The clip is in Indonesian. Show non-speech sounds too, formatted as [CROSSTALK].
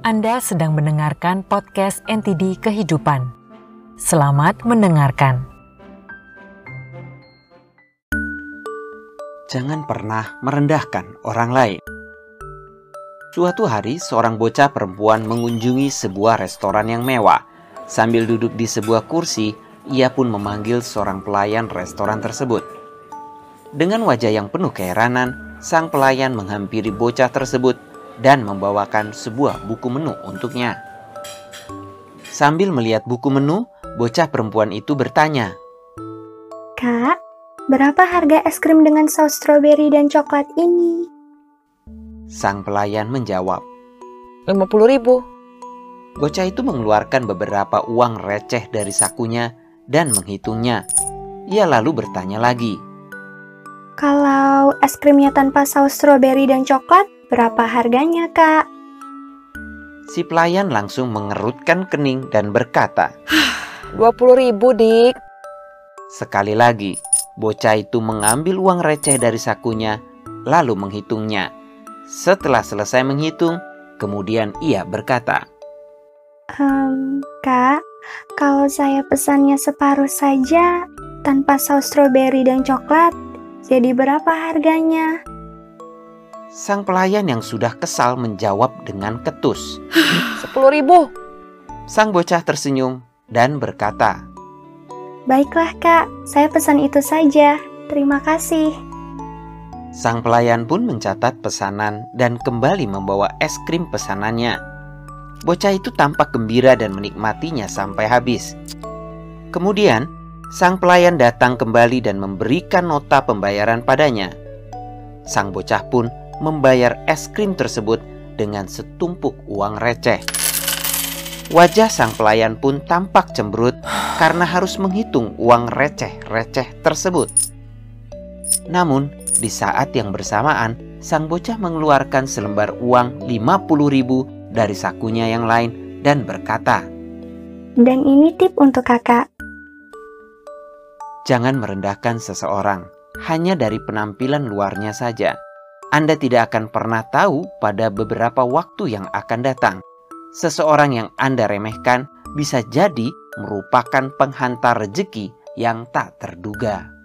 Anda sedang mendengarkan podcast NTD Kehidupan. Selamat mendengarkan. Jangan pernah merendahkan orang lain. Suatu hari, seorang bocah perempuan mengunjungi sebuah restoran yang mewah. Sambil duduk di sebuah kursi, ia pun memanggil seorang pelayan restoran tersebut. Dengan wajah yang penuh keheranan, sang pelayan menghampiri bocah tersebut dan membawakan sebuah buku menu untuknya. Sambil melihat buku menu, bocah perempuan itu bertanya, Kak, berapa harga es krim dengan saus stroberi dan coklat ini? Sang pelayan menjawab, 50 ribu. Bocah itu mengeluarkan beberapa uang receh dari sakunya dan menghitungnya. Ia lalu bertanya lagi, Kalau es krimnya tanpa saus stroberi dan coklat, berapa harganya, Kak? si pelayan langsung mengerutkan kening dan berkata, 20 ribu, Dik. Sekali lagi, bocah itu mengambil uang receh dari sakunya, lalu menghitungnya. Setelah selesai menghitung, kemudian ia berkata, Ehm, Kak, kalau saya pesannya separuh saja, tanpa saus stroberi dan coklat, jadi berapa harganya? Sang pelayan yang sudah kesal menjawab dengan ketus. [SIGHS] 10 ribu. Sang bocah tersenyum dan berkata, Baiklah, Kak, saya pesan itu saja. Terima kasih. Sang pelayan pun mencatat pesanan dan kembali membawa es krim pesanannya. Bocah itu tampak gembira dan menikmatinya sampai habis. Kemudian, sang pelayan datang kembali dan memberikan nota pembayaran padanya. Sang bocah pun membayar es krim tersebut dengan setumpuk uang receh. Wajah sang pelayan pun tampak cemberut karena harus menghitung uang receh-receh tersebut. Namun, di saat yang bersamaan, sang bocah mengeluarkan selembar uang 50 ribu dari sakunya yang lain dan berkata, Dan ini tip untuk kakak. Jangan merendahkan seseorang hanya dari penampilan luarnya saja. Anda tidak akan pernah tahu pada beberapa waktu yang akan datang. Seseorang yang Anda remehkan bisa jadi merupakan penghantar rejeki yang tak terduga.